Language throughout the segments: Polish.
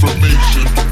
information.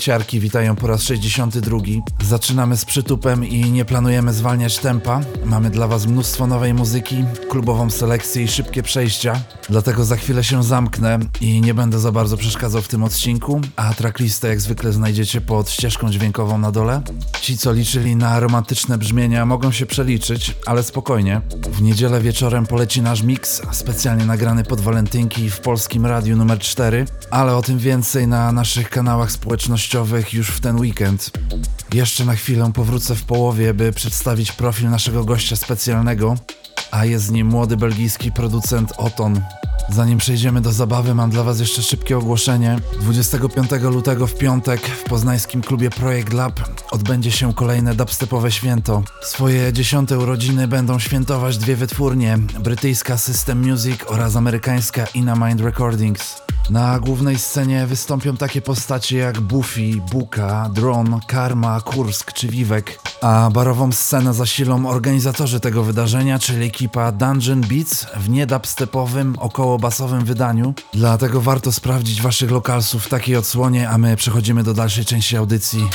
Ciarki, witają po raz 62. Zaczynamy z przytupem i nie planujemy zwalniać tempa. Mamy dla Was mnóstwo nowej muzyki, klubową selekcję i szybkie przejścia. Dlatego za chwilę się zamknę i nie będę za bardzo przeszkadzał w tym odcinku, a tracklistę jak zwykle znajdziecie pod ścieżką dźwiękową na dole. Ci, co liczyli na romantyczne brzmienia, mogą się przeliczyć, ale spokojnie. W niedzielę wieczorem poleci nasz mix, specjalnie nagrany pod walentynki w polskim radiu numer 4, ale o tym więcej na naszych kanałach społecznościowych już w ten weekend. Jeszcze na chwilę powrócę w połowie, by przedstawić profil naszego gościa specjalnego, a jest nim młody belgijski producent Oton. Zanim przejdziemy do zabawy, mam dla Was jeszcze szybkie ogłoszenie. 25 lutego w piątek w poznańskim klubie Projekt Lab odbędzie się kolejne dubstepowe święto. Swoje dziesiąte urodziny będą świętować dwie wytwórnie, brytyjska System Music oraz amerykańska Inna Mind Recordings. Na głównej scenie wystąpią takie postacie jak Buffy, Buka, Dron, Karma, Kursk czy Wiwek, a barową scenę zasilą organizatorzy tego wydarzenia, czyli ekipa Dungeon Beats w niedubstepowym, około basowym wydaniu. Dlatego warto sprawdzić waszych lokalsów w takiej odsłonie, a my przechodzimy do dalszej części audycji.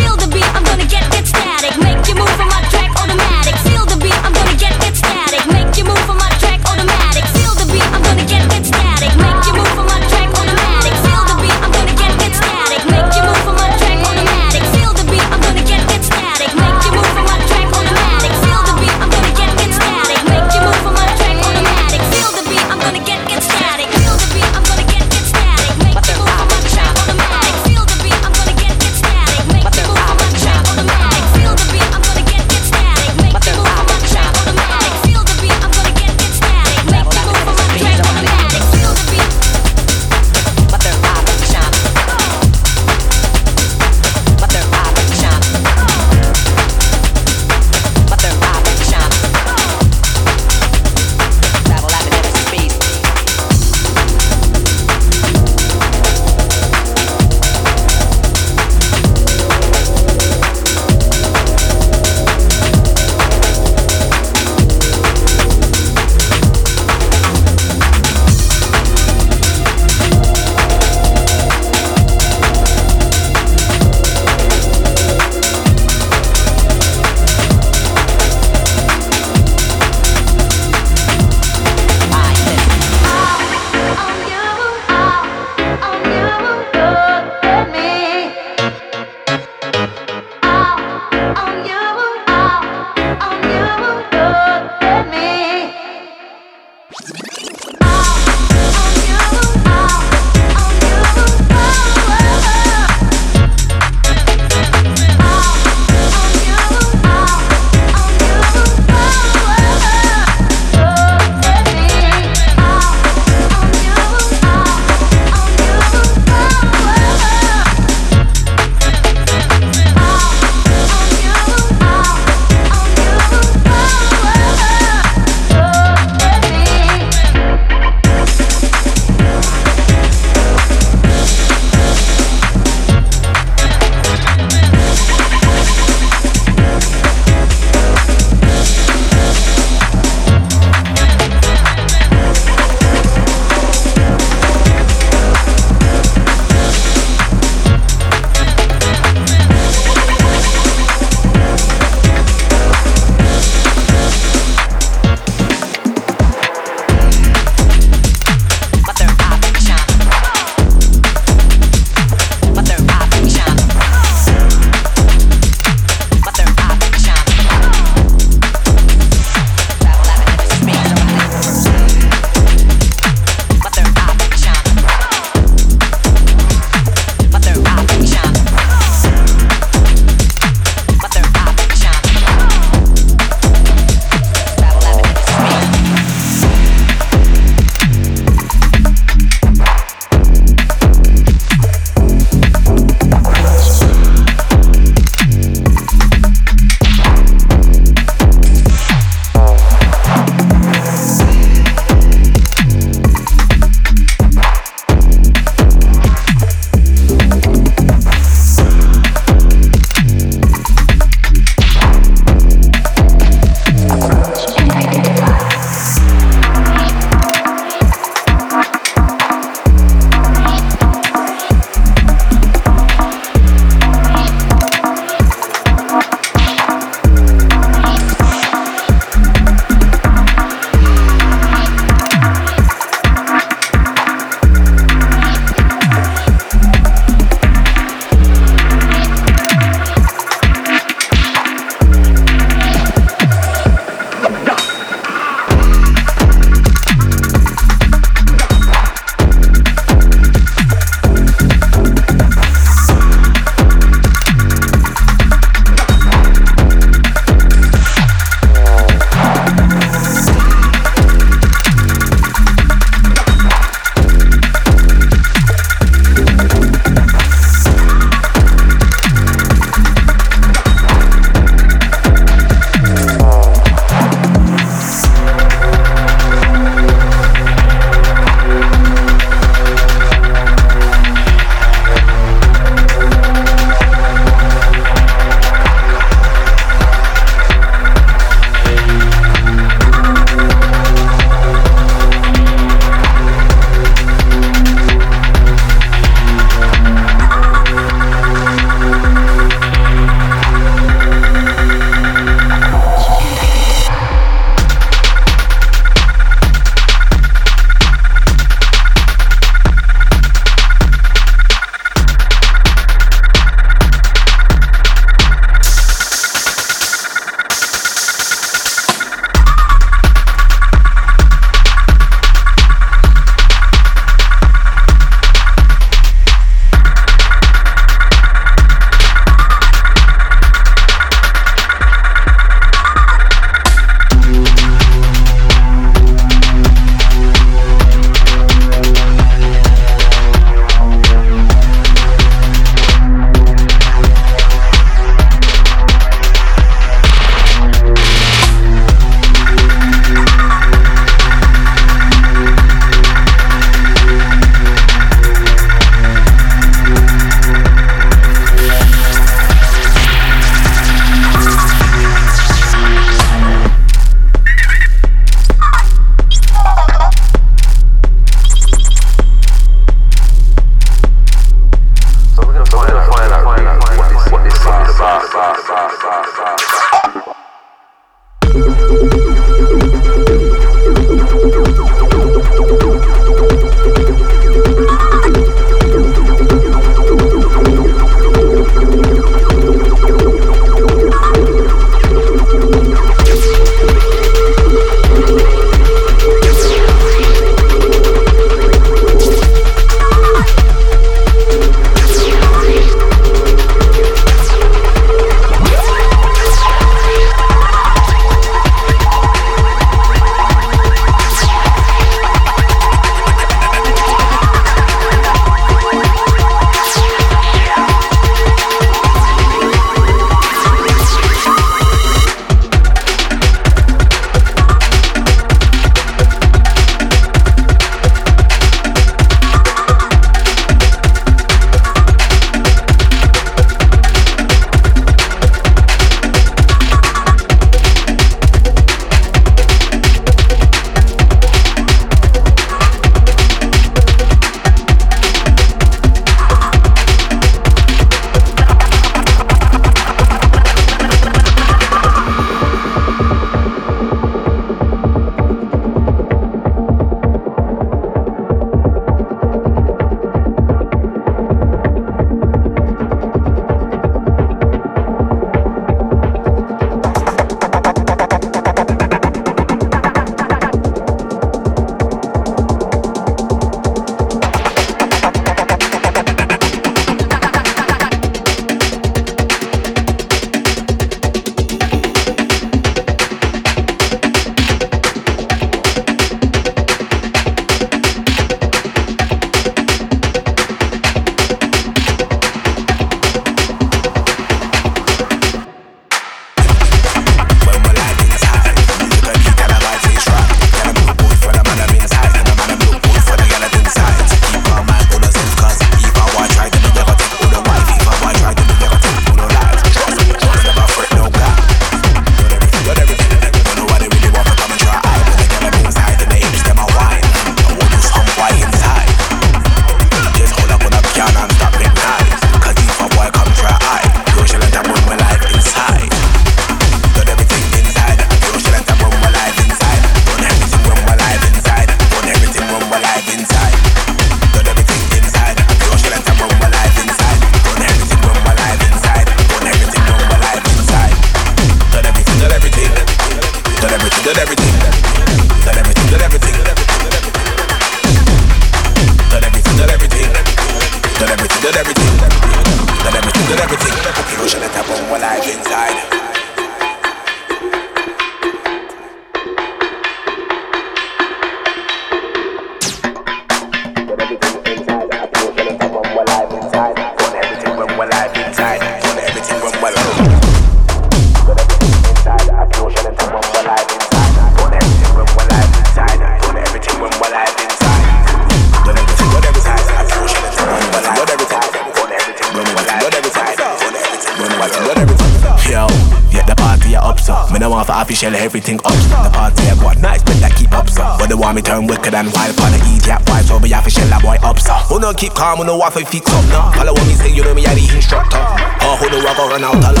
I'm on a wife, I fix up now. All I want me say, you know me, I the instructor. Oh, who do I go run out?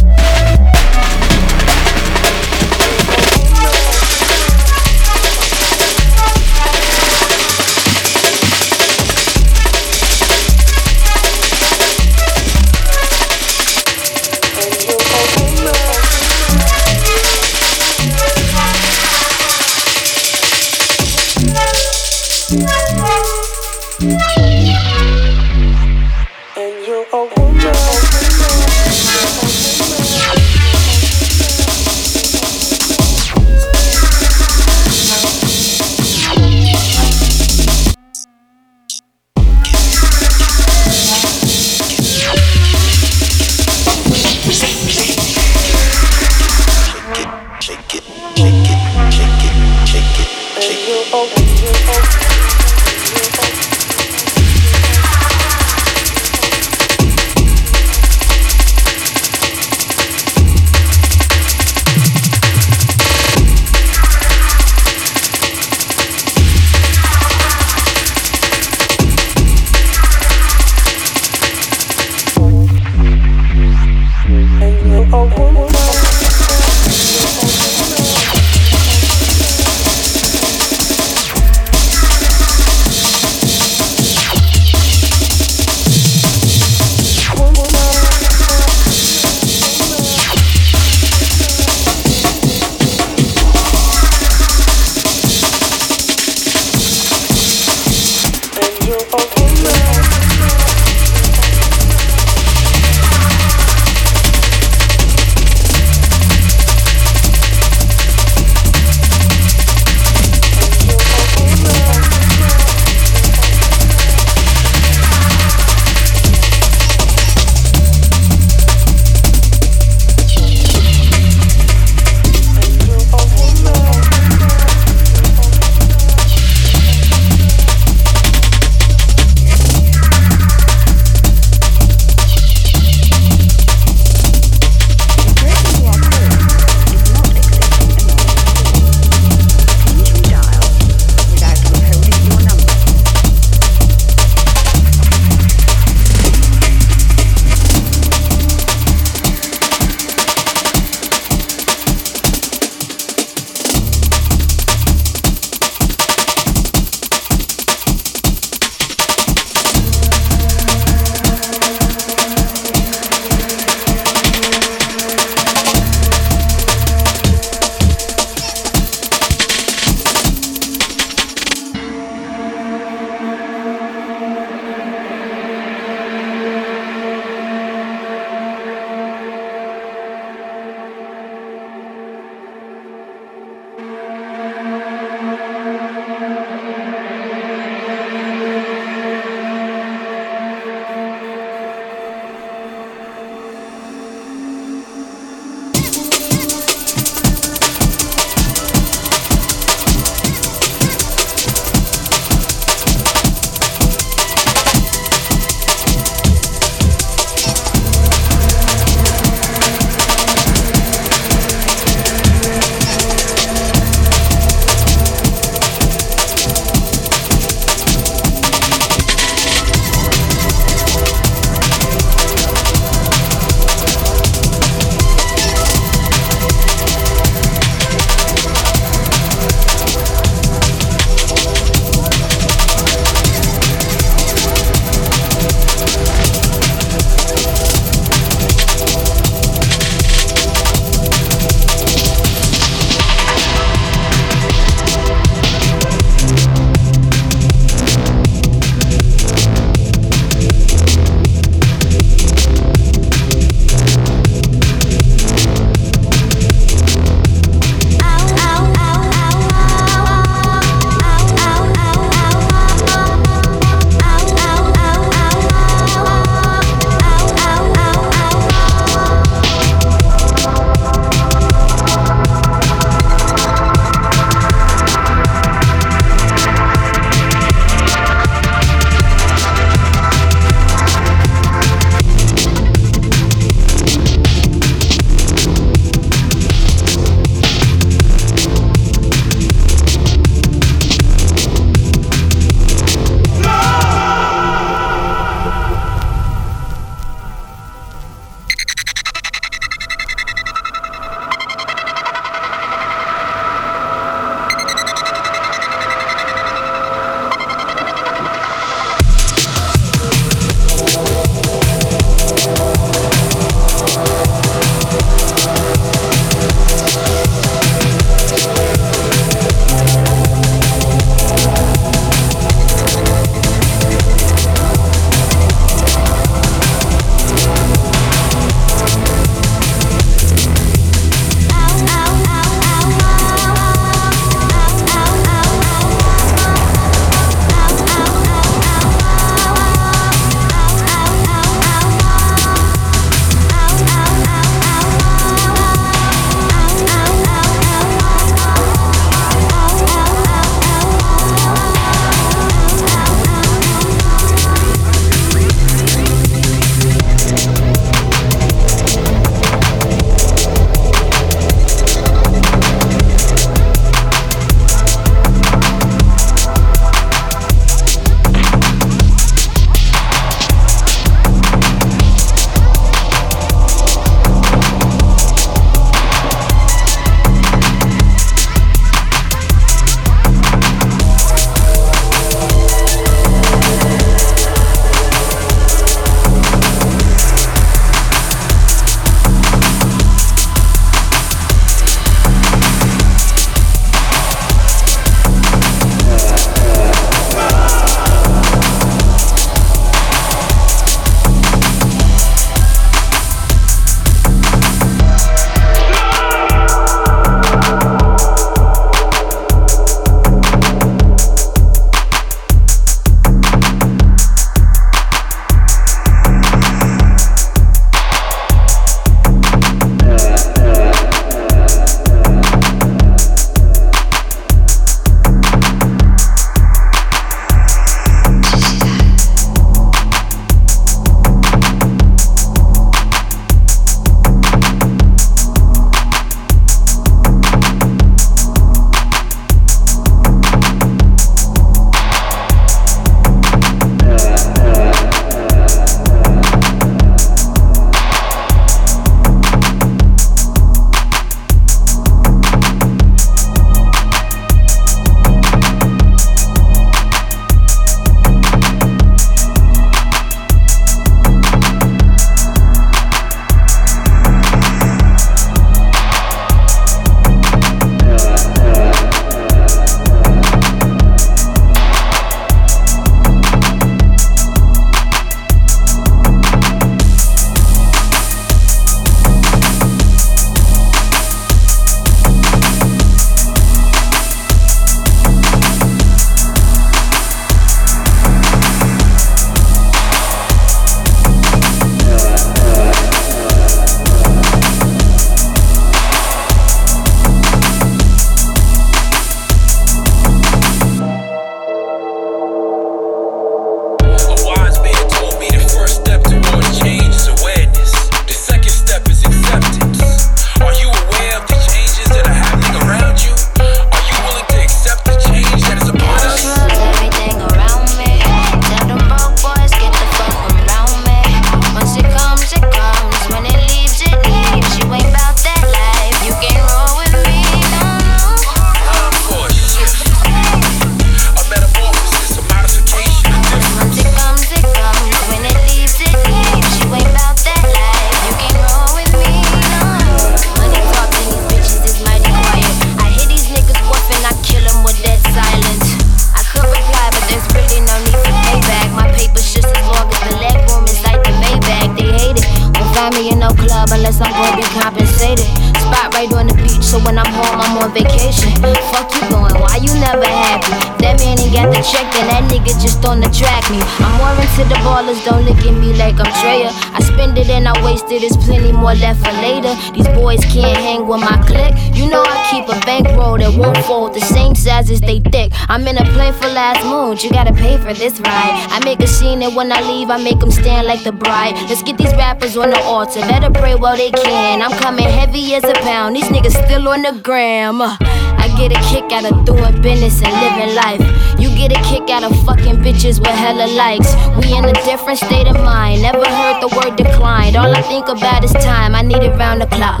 Playful mood, you gotta pay for this ride. I make a scene and when I leave, I make them stand like the bride. Let's get these rappers on the altar, better pray while they can. I'm coming heavy as a pound, these niggas still on the gram. Uh, I get a kick out of doing business and living life. You get a kick out of fucking bitches with hella likes. We in a different state of mind. Never heard the word declined. All I think about is time. I need it round the clock.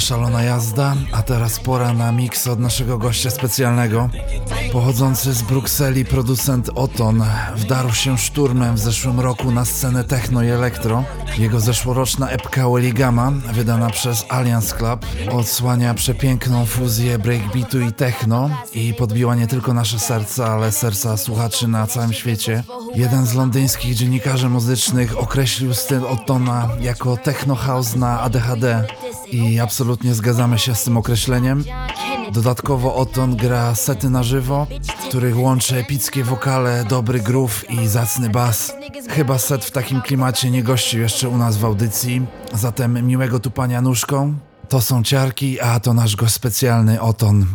Szalona jazda, a teraz pora na miks od naszego gościa specjalnego. Pochodzący z Brukseli producent Oton wdarł się szturmem w zeszłym roku na scenę techno i elektro. Jego zeszłoroczna epka Welligama, wydana przez Alliance Club, odsłania przepiękną fuzję breakbeatu i techno i podbiła nie tylko nasze serca, ale serca słuchaczy na całym świecie. Jeden z londyńskich dziennikarzy muzycznych określił styl Otona jako techno house na ADHD i absolutnie zgadzamy się z tym określeniem. Dodatkowo Oton gra sety na żywo, w których łączy epickie wokale, dobry groove i zacny bas. Chyba set w takim klimacie nie gościł jeszcze u nas w audycji, zatem miłego tupania nóżką. To są ciarki, a to nasz gość specjalny Oton.